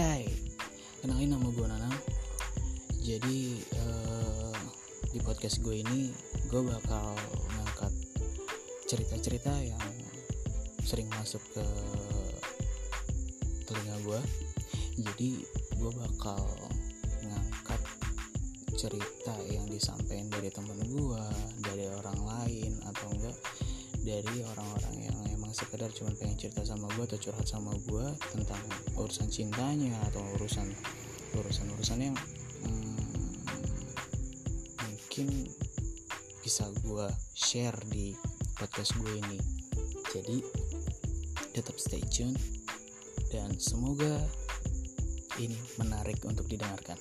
Hai, kenalin nama gue Nanang. Jadi eh, di podcast gue ini gue bakal ngangkat cerita-cerita yang sering masuk ke telinga gue. Jadi gue bakal ngangkat cerita yang disampaikan dari temen gue, dari orang lain atau enggak dari orang-orang yang emang sekedar cuma pengen cerita sama gue atau curhat sama gue tentang urusan cintanya atau urusan urusan urusan yang hmm, mungkin bisa gue share di podcast gue ini. Jadi tetap stay tune dan semoga ini menarik untuk didengarkan